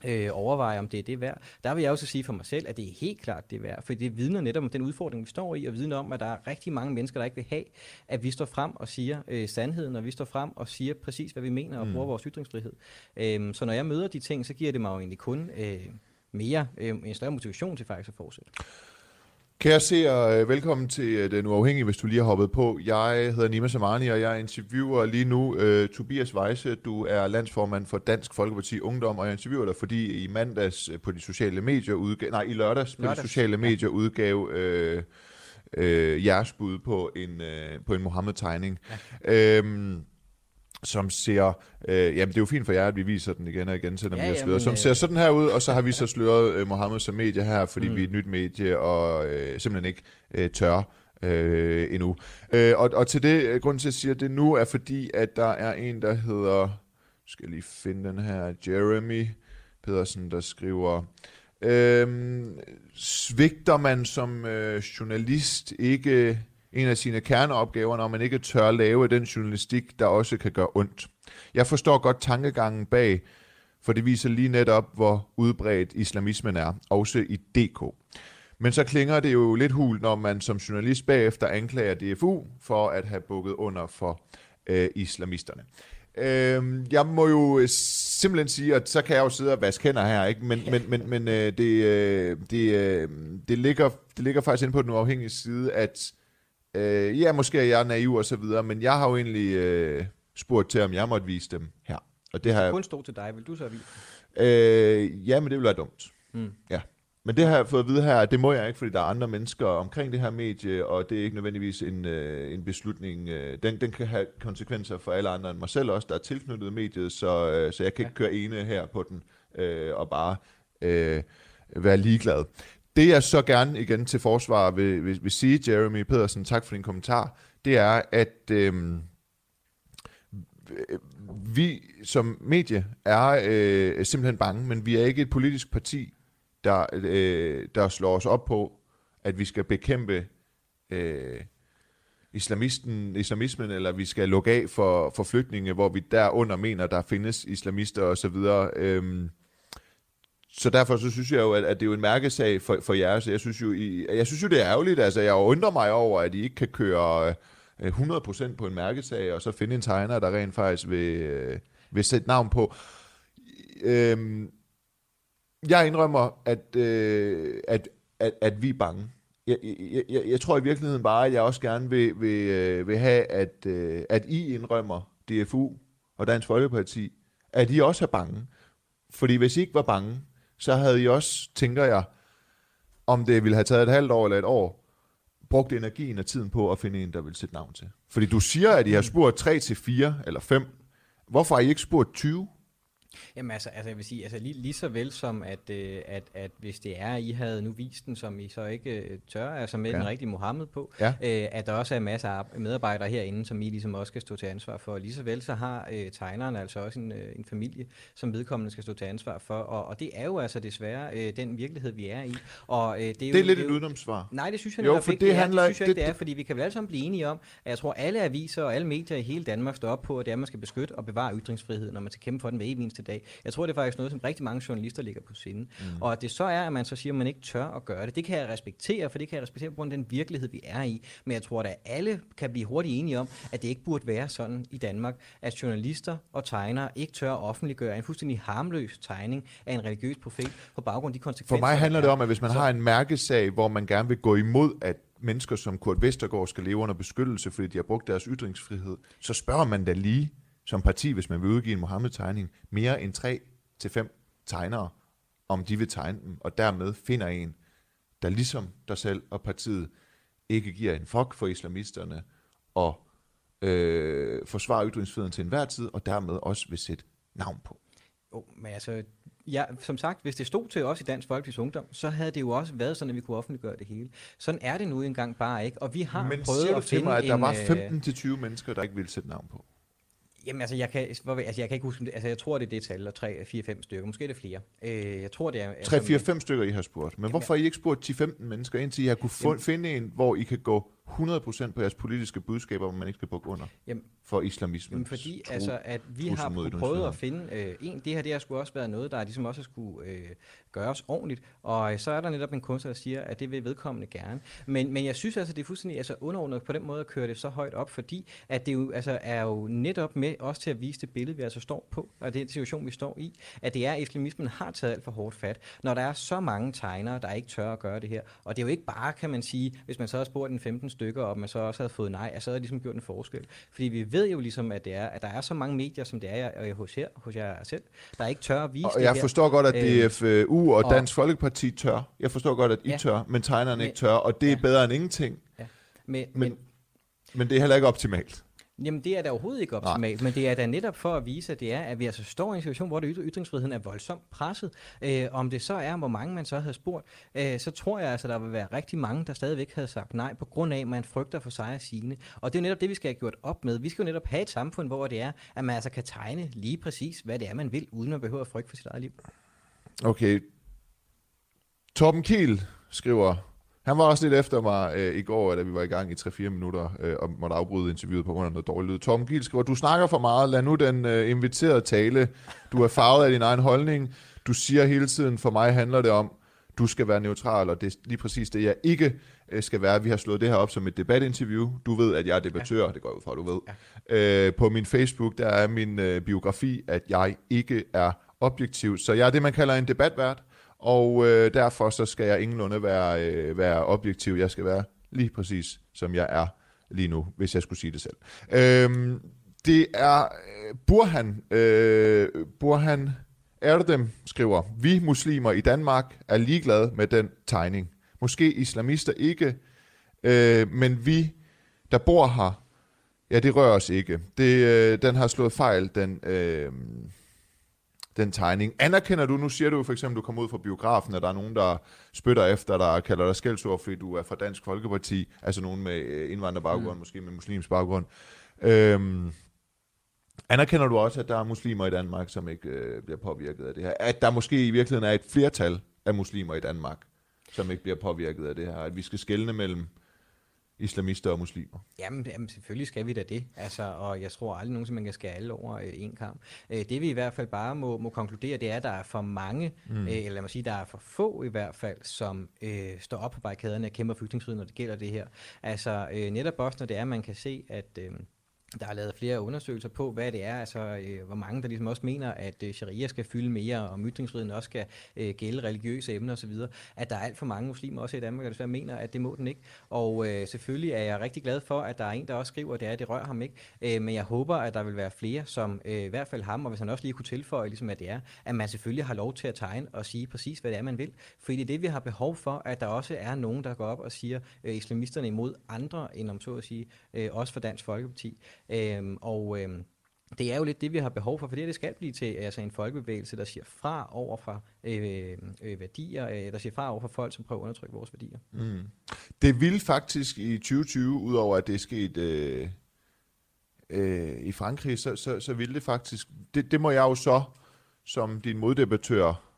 øh, overveje, om det er det værd. Der vil jeg også sige for mig selv, at det er helt klart det værd, for det vidner netop om den udfordring, vi står i, og vidner om, at der er rigtig mange mennesker, der ikke vil have, at vi står frem og siger øh, sandheden, og vi står frem og siger præcis, hvad vi mener, og mm. bruger vores ytringsfrihed. Øh, så når jeg møder de ting, så giver det mig jo egentlig kun øh, mere, øh, en større motivation til faktisk at fortsætte. Kære seere, øh, velkommen til øh, Den Uafhængige, hvis du lige har hoppet på. Jeg hedder Nima Samani, og jeg interviewer lige nu uh, Tobias Weisse. Du er landsformand for Dansk Folkeparti Ungdom, og jeg interviewer dig, fordi i mandags på de sociale medier udgav, nej, i lørdags, lørdags. på de sociale medier udgav uh, uh, jeres bud på en, uh, på en Mohammed-tegning. Ja. Uh, som ser, øh, jamen det er jo fint for jer, at vi viser den igen og igen, selvom ja, vi har sløret, som øh, ser sådan her ud, og så har vi så sløret øh, Mohammed som medie her, fordi mm. vi er et nyt medie, og øh, simpelthen ikke øh, tør øh, endnu. Øh, og, og til det, øh, grund til at sige det nu, er fordi, at der er en, der hedder, skal jeg lige finde den her, Jeremy Pedersen, der skriver, Øhm, svigter man som øh, journalist ikke en af sine kerneopgaver, når man ikke tør lave den journalistik, der også kan gøre ondt. Jeg forstår godt tankegangen bag, for det viser lige netop, hvor udbredt islamismen er, også i DK. Men så klinger det jo lidt hul, når man som journalist bagefter anklager DFU for at have bukket under for øh, islamisterne. Øh, jeg må jo simpelthen sige, at så kan jeg jo sidde og vaske hænder her, ikke? men, men, men, men øh, det, øh, det, øh, det, ligger, det ligger faktisk inde på den uafhængige side, at Øh, ja, måske er jeg naiv og så videre, men jeg har jo egentlig øh, spurgt til, om jeg måtte vise dem her. Og det har jeg... Kun stod til dig, vil du så vise? Øh, ja, men det ville være dumt. Mm. Ja. Men det har jeg fået at vide her, at det må jeg ikke, fordi der er andre mennesker omkring det her medie, og det er ikke nødvendigvis en, øh, en beslutning. Øh, den, den kan have konsekvenser for alle andre end mig selv også, der er tilknyttet mediet, så, øh, så jeg kan ikke køre ene her på den øh, og bare øh, være ligeglad. Det jeg så gerne igen til forsvar vil, vil, vil sige, Jeremy Pedersen, tak for din kommentar, det er, at øh, vi som medie er øh, simpelthen bange, men vi er ikke et politisk parti, der, øh, der slår os op på, at vi skal bekæmpe øh, islamisten, islamismen, eller vi skal lukke af for, for flygtninge, hvor vi derunder mener, der findes islamister osv. Øh, så derfor så synes jeg jo, at, at det er jo en mærkesag for, for jer. Så jeg synes, jo, I, jeg synes jo, det er ærgerligt. Altså, jeg undrer mig over, at I ikke kan køre øh, 100% på en mærkesag, og så finde en tegner, der rent faktisk vil, øh, vil sætte navn på. Øhm, jeg indrømmer, at, øh, at, at, at vi er bange. Jeg, jeg, jeg, jeg tror i virkeligheden bare, at jeg også gerne vil, vil, øh, vil have, at, at I indrømmer DFU og Dansk Folkeparti, at I også er bange. Fordi hvis I ikke var bange, så havde I også, tænker jeg, om det ville have taget et halvt år eller et år, brugt energien og tiden på at finde en, der vil sætte navn til. Fordi du siger, at I har spurgt 3 til 4 eller 5. Hvorfor har I ikke spurgt 20? Jamen altså, altså jeg vil sige, altså lige, lige så vel som at, øh, at, at hvis det er, at I havde nu vist den, som I så ikke øh, tør, altså med ja. den rigtige Mohammed på, Ja. øh, at der også er masser af medarbejdere herinde, som I ligesom også skal stå til ansvar for. Lige så vel så har øh, tegneren altså også en, øh, en familie, som vedkommende skal stå til ansvar for, og, og det er jo altså desværre øh, den virkelighed, vi er i. Og, øh, det, er Det jo, er lidt jo- et udenomsvar. Nej, det synes jeg Jo, for det det, er. handler- det synes jeg ikke, det- det er, fordi vi kan vel alle sammen blive enige om, at jeg tror, alle aviser og alle medier i hele Danmark står op på, at det er, at man skal beskytte og bevare ytringsfriheden, når man skal kæmpe for den hver evig eneste dag. Jeg tror, det er faktisk noget, som rigtig mange journalister ligger på sinde. Mm. Og at det så er, at man så siger, at man ikke tør at gøre det, det kan jeg respektere, for det kan jeg respektere på grund af den virkelighed, vi er i. Men jeg tror, at alle kan blive hurtigt enige om, at det ikke burde være sådan i Danmark, at journalister og tegnere ikke tør at offentliggøre en fuldstændig harmløs tegning af en religiøs profil på baggrund af de konsekvenser. For mig handler det om, at hvis man har en mærkesag, hvor man gerne vil gå imod, at mennesker som Kurt Vestergaard skal leve under beskyttelse, fordi de har brugt deres ytringsfrihed, så spørger man da lige som parti, hvis man vil udgive en Mohammed-tegning, mere end 3 til fem tegnere, om de vil tegne dem, og dermed finder en, der ligesom dig selv og partiet ikke giver en fuck for islamisterne, og øh, forsvarer ytringsfriheden til enhver tid, og dermed også vil sætte navn på. Jo, men altså, ja, som sagt, hvis det stod til os i Dansk Folkeparti's Ungdom, så havde det jo også været sådan, at vi kunne offentliggøre det hele. Sådan er det nu engang bare ikke, og vi har Men prøvet at til finde mig, at der en, var øh, 15-20 mennesker, der ikke ville sætte navn på? Jamen altså jeg, kan, hvor- altså, jeg kan ikke huske, altså jeg tror, det er det tal, og 3, 4, 5 stykker. Måske er det flere. Øh, jeg tror, det er... 3, 4, 5 stykker, I har spurgt. Men hvorfor har I ikke spurgt 10-15 mennesker, indtil I har kunne få, finde en, hvor I kan gå 100% på jeres politiske budskaber, hvor man ikke skal bukke under Jamen, for islamismen? Jamen fordi altså, at vi har prøvet at finde øh, en, det her det har sgu også været noget, der ligesom også skulle øh, gøres ordentligt, og øh, så er der netop en kunstner, der siger, at det vil vedkommende gerne. Men, men jeg synes altså, det er fuldstændig altså, underordnet på den måde at køre det så højt op, fordi at det jo, altså, er jo netop med også til at vise det billede, vi altså står på, og den situation, vi står i, at det er, at islamismen har taget alt for hårdt fat, når der er så mange tegnere, der ikke tør at gøre det her. Og det er jo ikke bare, kan man sige, hvis man så har spurgt en 15 stykker, og man så også havde fået nej, at så havde det ligesom gjort en forskel. Fordi vi ved jo ligesom, at det er, at der er så mange medier, som det er øh, hos, her, hos jer selv, der ikke tør at vise Og det jeg her. forstår godt, at Øh, Og og- Dansk Folkeparti tør. Jeg forstår godt, at I Ja. tør, men tegnerne Men- ikke tør, og det er ja. bedre end ingenting. Ja. Men, Men- men, Men det er heller ikke optimalt. Jamen det er da overhovedet ikke optimalt, men det er da netop for at vise, at det er, at vi altså står i en situation, hvor det ytr- ytringsfriheden er voldsomt presset. Øh, om det så er, hvor mange man så havde spurgt, øh, så tror jeg altså, der vil være rigtig mange, der stadigvæk havde sagt nej, på grund af, at man frygter for sig og sine. Og det er netop det, vi skal have gjort op med. Vi skal jo netop have et samfund, hvor det er, at man altså kan tegne lige præcis, hvad det er, man vil, uden at behøve at frygte for sit eget liv. Okay. Torben Kiel skriver, han var også lidt efter mig øh, i går, da vi var i gang i 3-4 minutter øh, og måtte afbryde interviewet på grund af noget dårligt lyd. Torben Kiel skriver, du snakker for meget, lad nu den øh, inviterede tale. Du er farvet af din egen holdning. Du siger hele tiden, for mig handler det om, du skal være neutral, og det er lige præcis det, jeg ikke øh, skal være. Vi har slået det her op som et debatinterview. Du ved, at jeg er debattør, ja. det går ud fra, du ved. Ja. Øh, på min Facebook, der er min øh, biografi, at jeg ikke er objektiv. Så jeg er det, man kalder en debatvært, og øh, derfor så skal jeg ingenlunde være, øh, være objektiv. Jeg skal være lige præcis, som jeg er. lige nu, hvis jeg skulle sige det selv. Øhm, det er øh, Burhan, øh, Burhan Erdem skriver, vi muslimer i Danmark er ligeglade med den tegning. Måske islamister ikke, øh, men vi, der bor her, ja, det rører os ikke. Det, øh, den har slået fejl, den, øh, den tegning. Anerkender du, nu siger du for eksempel, du kommer ud fra biografen, og der er nogen, der spytter efter dig, kalder dig skældsord, fordi du er fra Dansk Folkeparti, altså nogen med øh, indvandrerbaggrund, mm. måske med muslimsk baggrund. Øhm, anerkender du også, at der er muslimer i Danmark, som ikke øh, bliver påvirket af det her? At der måske i virkeligheden er et flertal af muslimer i Danmark, som ikke bliver påvirket af det her? At vi skal skelne mellem islamister og muslimer? Jamen, jamen, selvfølgelig skal vi da det. Altså, og jeg tror aldrig nogen, man kan skære alle over øh, en kamp. Øh, det vi i hvert fald bare må, må konkludere, det er, at der er for mange, mm. øh, eller lad mig sige, der er for få i hvert fald, som øh, står op på barrikaderne og kæmper for ytringsfrihed, når det gælder det her. Altså, øh, netop også, når det er, at man kan se, at... Øh, der er lavet flere undersøgelser på, hvad det er, altså øh, hvor mange der ligesom også mener, at øh, sharia skal fylde mere, og ytringsfriheden også skal øh, gælde religiøse emner osv., at der er alt for mange muslimer også i Danmark, der desværre mener, at det må den ikke. Og øh, selvfølgelig er jeg rigtig glad for, at der er en, der også skriver, at det er, at det rører ham ikke. Øh, men jeg håber, at der vil være flere, som øh, i hvert fald ham, og hvis han også lige kunne tilføje, ligesom at det er, at man selvfølgelig har lov til at tegne og sige præcis, hvad det er, man vil. Fordi det er det, vi har behov for, at der også er nogen, der går op og siger, øh, islamisterne imod andre, end om så at sige, øh, også for Dansk Folkeparti. Øhm, og øhm, det er jo lidt det, vi har behov for, for det, det skal blive til altså en folkebevægelse, der siger fra over for øh, øh, værdier, øh, der siger fra over for folk, som prøver at undertrykke vores værdier. Mm. Det vil faktisk i 2020, udover at det er sket øh, øh, i Frankrig, så, så, så vil det faktisk, det, det må jeg jo så, som din moddebattør,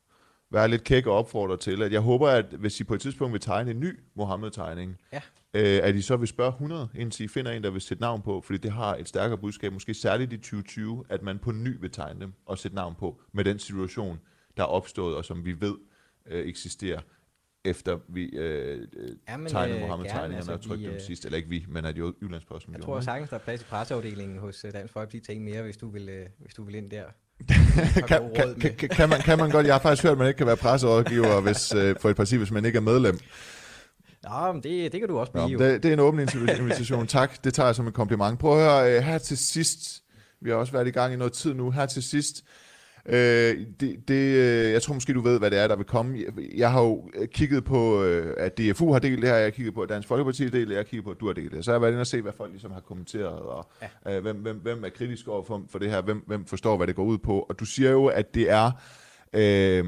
være lidt kæk og opfordre til, at jeg håber, at hvis I på et tidspunkt vil tegne en ny Mohammed-tegning, ja øh, at I så vil spørge 100, indtil I finder en, der vil sætte navn på, fordi det har et stærkere budskab, måske særligt i 2020, at man på ny vil tegne dem og sætte navn på med den situation, der er opstået, og som vi ved øh, eksisterer efter vi øh, Jamen, tegnede øh, Mohammed-tegningerne altså, og trykte dem øh, sidst, eller ikke vi, men at Jyllandsposten Jeg tror sagtens, der er plads i presseafdelingen hos uh, Dansk Folkeparti til mere, hvis du vil, uh, hvis du vil ind der. kan, kan, kan, kan, man, kan man godt, jeg har faktisk hørt, at man ikke kan være presserådgiver hvis, uh, for et parti, hvis man ikke er medlem. Nå, men det, det kan du også blive. Ja, det, det er en åben invitation. tak, det tager jeg som et kompliment. Prøv at høre, øh, her til sidst, vi har også været i gang i noget tid nu, her til sidst, Øh, det, det, øh, jeg tror måske, du ved, hvad det er, der vil komme. Jeg, jeg har jo kigget på, øh, at DFU har delt det her, jeg har kigget på, at Dansk Folkeparti har delt det, jeg har kigget på, at du har delt det. Så jeg har været inde og se, hvad folk ligesom har kommenteret, og ja. øh, hvem, hvem, hvem er kritisk over for, for det her, hvem, hvem forstår, hvad det går ud på. Og du siger jo, at det er øh,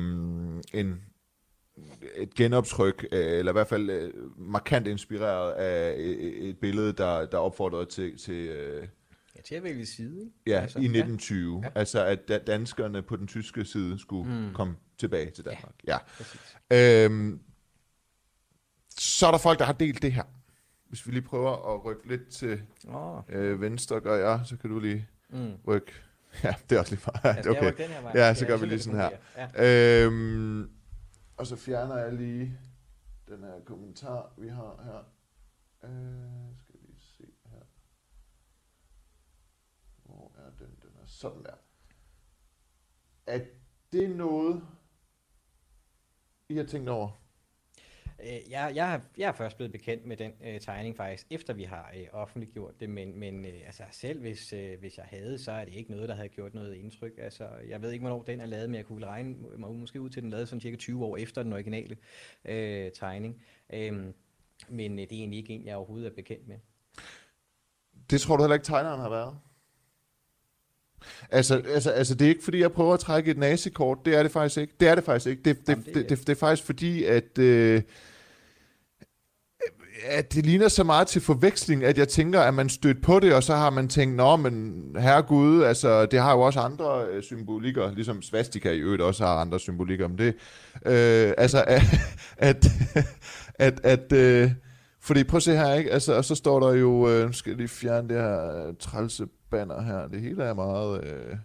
en et genoptryk, øh, eller i hvert fald øh, markant inspireret af et billede, der, der opfordrede til... til Ja, til at vælge side, ikke? Ja, altså, i 1920. Ja. Altså, at danskerne på den tyske side skulle mm. komme tilbage til Danmark. Ja, ja. Øhm, så er der folk, der har delt det her. Hvis vi lige prøver at rykke lidt til oh. øh, venstre, gør jeg, så kan du lige mm. rykke. Ja, det er også lige meget. Ja, okay. Den her vej. Ja, så gør vi lige sådan her. Ja. Øhm, og så fjerner jeg lige den her kommentar, vi har her. Øh, skal vi se her. Hvor er den? Den er sådan der. Er det noget, I har tænkt over? Øh, jeg, jeg, jeg er først blevet bekendt med den øh, tegning faktisk, efter vi har øh, offentliggjort det, men, men øh, altså, selv hvis, øh, hvis jeg havde, så er det ikke noget, der havde gjort noget indtryk. Altså, jeg ved ikke, hvornår den er lavet, men jeg kunne regne mig måske ud til, den lavet sådan cirka 20 år efter den originale øh, tegning. Øh, men øh, det er egentlig ikke en, jeg overhovedet er bekendt med. Det tror du heller ikke, tegneren har været? Altså, altså, altså, det er ikke fordi, jeg prøver at trække et nazikort. Det er det faktisk ikke. Det er det faktisk ikke. Det, det, Jamen, det, det, det, det er faktisk fordi, at... Øh, at det ligner så meget til forveksling, at jeg tænker, at man stødt på det, og så har man tænkt, nå, men herregud, altså, det har jo også andre øh, symbolikker, ligesom svastika i øvrigt også har andre symbolikker, men det, øh, altså, at, at, at, at øh, fordi prøv at se her, ikke? Altså, og så står der jo, øh, nu skal jeg lige fjerne det her øh, trælse banner her. Det hele er meget... Øh,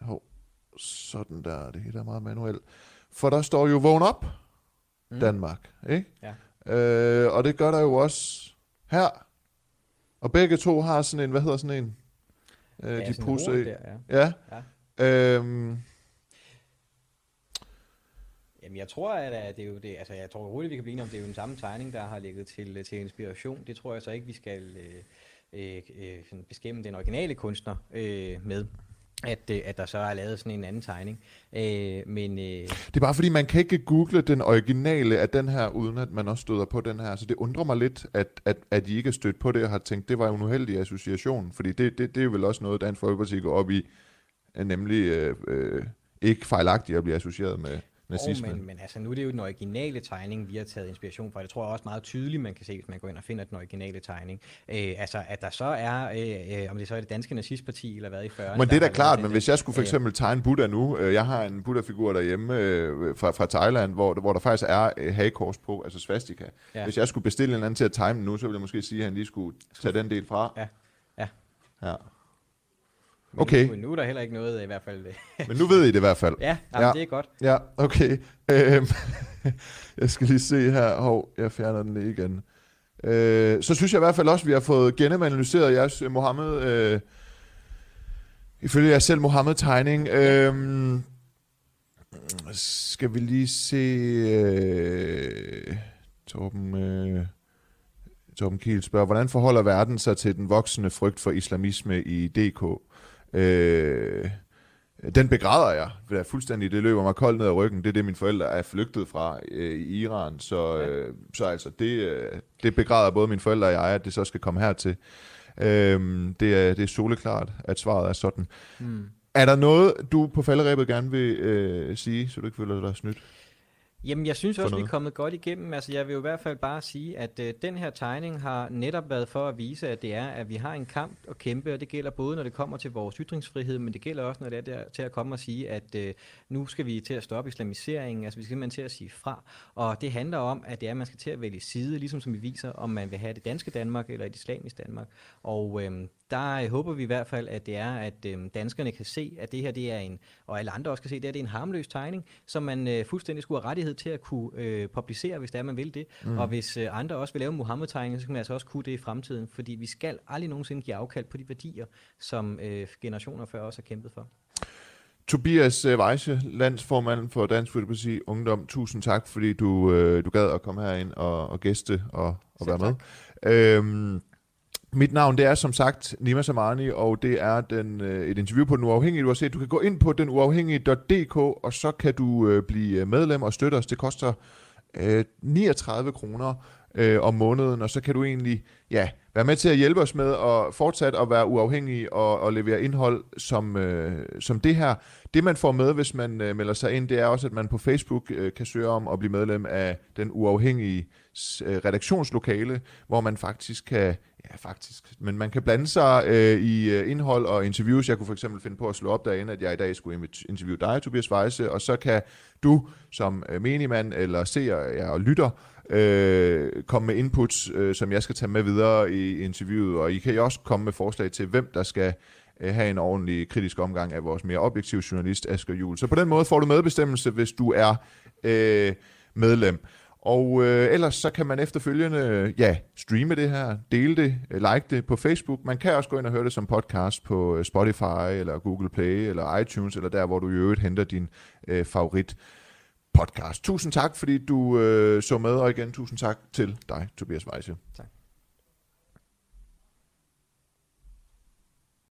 hov, sådan der. Det hele er meget manuelt. For der står jo vågn op, mm. Danmark. Ikke? Ja. Øh, og det gør der jo også her. Og begge to har sådan en, hvad hedder sådan en? Øh, ja, de i. Der, ja. ja. ja. Øhm, Jamen, Jamen, jeg tror, at det er jo det, altså jeg tror roligt, vi kan blive enige om, det er jo den samme tegning, der har ligget til, til inspiration. Det tror jeg så ikke, vi skal øh, øh, øh beskæmme den originale kunstner øh, med at, øh, at der så er lavet sådan en anden tegning. Øh, men, øh, det er bare fordi, man kan ikke google den originale af den her, uden at man også støder på den her. Så det undrer mig lidt, at, at, at I ikke er stødt på det og har tænkt, det var en uheldig association. Fordi det, det, det er vel også noget, Dansk Folkeparti går op i, nemlig øh, øh, ikke fejlagtigt at blive associeret med nazismen. Oh, men, men altså, nu er det jo den originale tegning, vi har taget inspiration fra. Det tror jeg også meget tydeligt, man kan se, hvis man går ind og finder den originale tegning. Øh, altså, at der så er, øh, øh, om det så er det danske nazistparti, eller hvad i 40'erne. Men det er da klart, men hvis jeg skulle for eksempel tegne Buddha nu, øh, jeg har en Buddha-figur derhjemme øh, fra, fra Thailand, hvor, hvor der faktisk er øh, hagekors på, altså svastika. Ja. Hvis jeg skulle bestille en anden til at tegne den nu, så ville jeg måske sige, at han lige skulle tage den del fra. Ja. Ja. ja. Men okay. Nu, nu er der heller ikke noget i hvert fald. Men nu ved I det i hvert fald. Ja, jamen, ja. det er godt. Ja, okay. Øhm, jeg skal lige se her. Hov, jeg fjerner den lige igen. Øh, så synes jeg i hvert fald også, at vi har fået genemanalyseret jeres øh, Mohammed... Øh, ifølge jeres selv Mohammed-tegning. Øh, skal vi lige se... Øh, Torben... Øh, Torben Kiel spørger, hvordan forholder verden sig til den voksende frygt for islamisme i DK? Øh, den begræder jeg, for det er fuldstændig, det løber mig koldt ned ad ryggen. Det er det, mine forældre er flygtet fra øh, i Iran. Så, øh, så altså, det, øh, det begræder både mine forældre og jeg, at det så skal komme hertil. Øh, det, er, det er soleklart, at svaret er sådan. Mm. Er der noget, du på falderæbet gerne vil øh, sige, så du ikke føler dig snydt? Jamen, jeg synes også, vi er kommet godt igennem. Altså, jeg vil jo i hvert fald bare sige, at øh, den her tegning har netop været for at vise, at det er, at vi har en kamp at kæmpe, og det gælder både, når det kommer til vores ytringsfrihed, men det gælder også, når det er der, til at komme og sige, at øh, nu skal vi til at stoppe islamiseringen, altså vi skal simpelthen til at sige fra. Og det handler om, at det er, at man skal til at vælge side, ligesom som vi viser, om man vil have det danske Danmark eller et islamisk Danmark. Og øh, der øh, håber vi i hvert fald, at det er, at øh, danskerne kan se, at det her det er en, og alle andre også kan se, at det, er, det er en harmløs tegning, som man øh, fuldstændig skulle have rettighed til at kunne øh, publicere, hvis det er, man vil det. Mm. Og hvis øh, andre også vil lave Muhammed-tegninger, så kan man altså også kunne det i fremtiden, fordi vi skal aldrig nogensinde give afkald på de værdier, som øh, generationer før os har kæmpet for. Tobias øh, Weisse, landsformand for Dansk Folkeparti Ungdom, tusind tak, fordi du, øh, du gad at komme herind og, og gæste og, og være med. Øhm, mit navn det er som sagt Nima Samani, og det er den, øh, et interview på Den Uafhængige, du har set. Du kan gå ind på denuafhængige.dk, og så kan du øh, blive øh, medlem og støtte os. Det koster øh, 39 kroner øh, om måneden, og så kan du egentlig ja, være med til at hjælpe os med at fortsat at være uafhængige og, og levere indhold som, øh, som det her. Det man får med, hvis man øh, melder sig ind, det er også, at man på Facebook øh, kan søge om at blive medlem af den uafhængige øh, redaktionslokale, hvor man faktisk kan Ja, faktisk. Men man kan blande sig øh, i øh, indhold og interviews. Jeg kunne for eksempel finde på at slå op derinde, at jeg i dag skulle interviewe dig, Tobias Weisse, og så kan du som øh, menigmand eller seer ja, og lytter øh, komme med inputs, øh, som jeg skal tage med videre i interviewet, og I kan også komme med forslag til, hvem der skal øh, have en ordentlig kritisk omgang af vores mere objektive journalist, Asger Juhl. Så på den måde får du medbestemmelse, hvis du er øh, medlem. Og øh, ellers så kan man efterfølgende ja, streame det her, dele det, øh, like det på Facebook. Man kan også gå ind og høre det som podcast på øh, Spotify eller Google Play eller iTunes eller der, hvor du i øvrigt henter din øh, favorit podcast. Tusind tak, fordi du øh, så med, og igen tusind tak til dig, Tobias Weisse. Tak.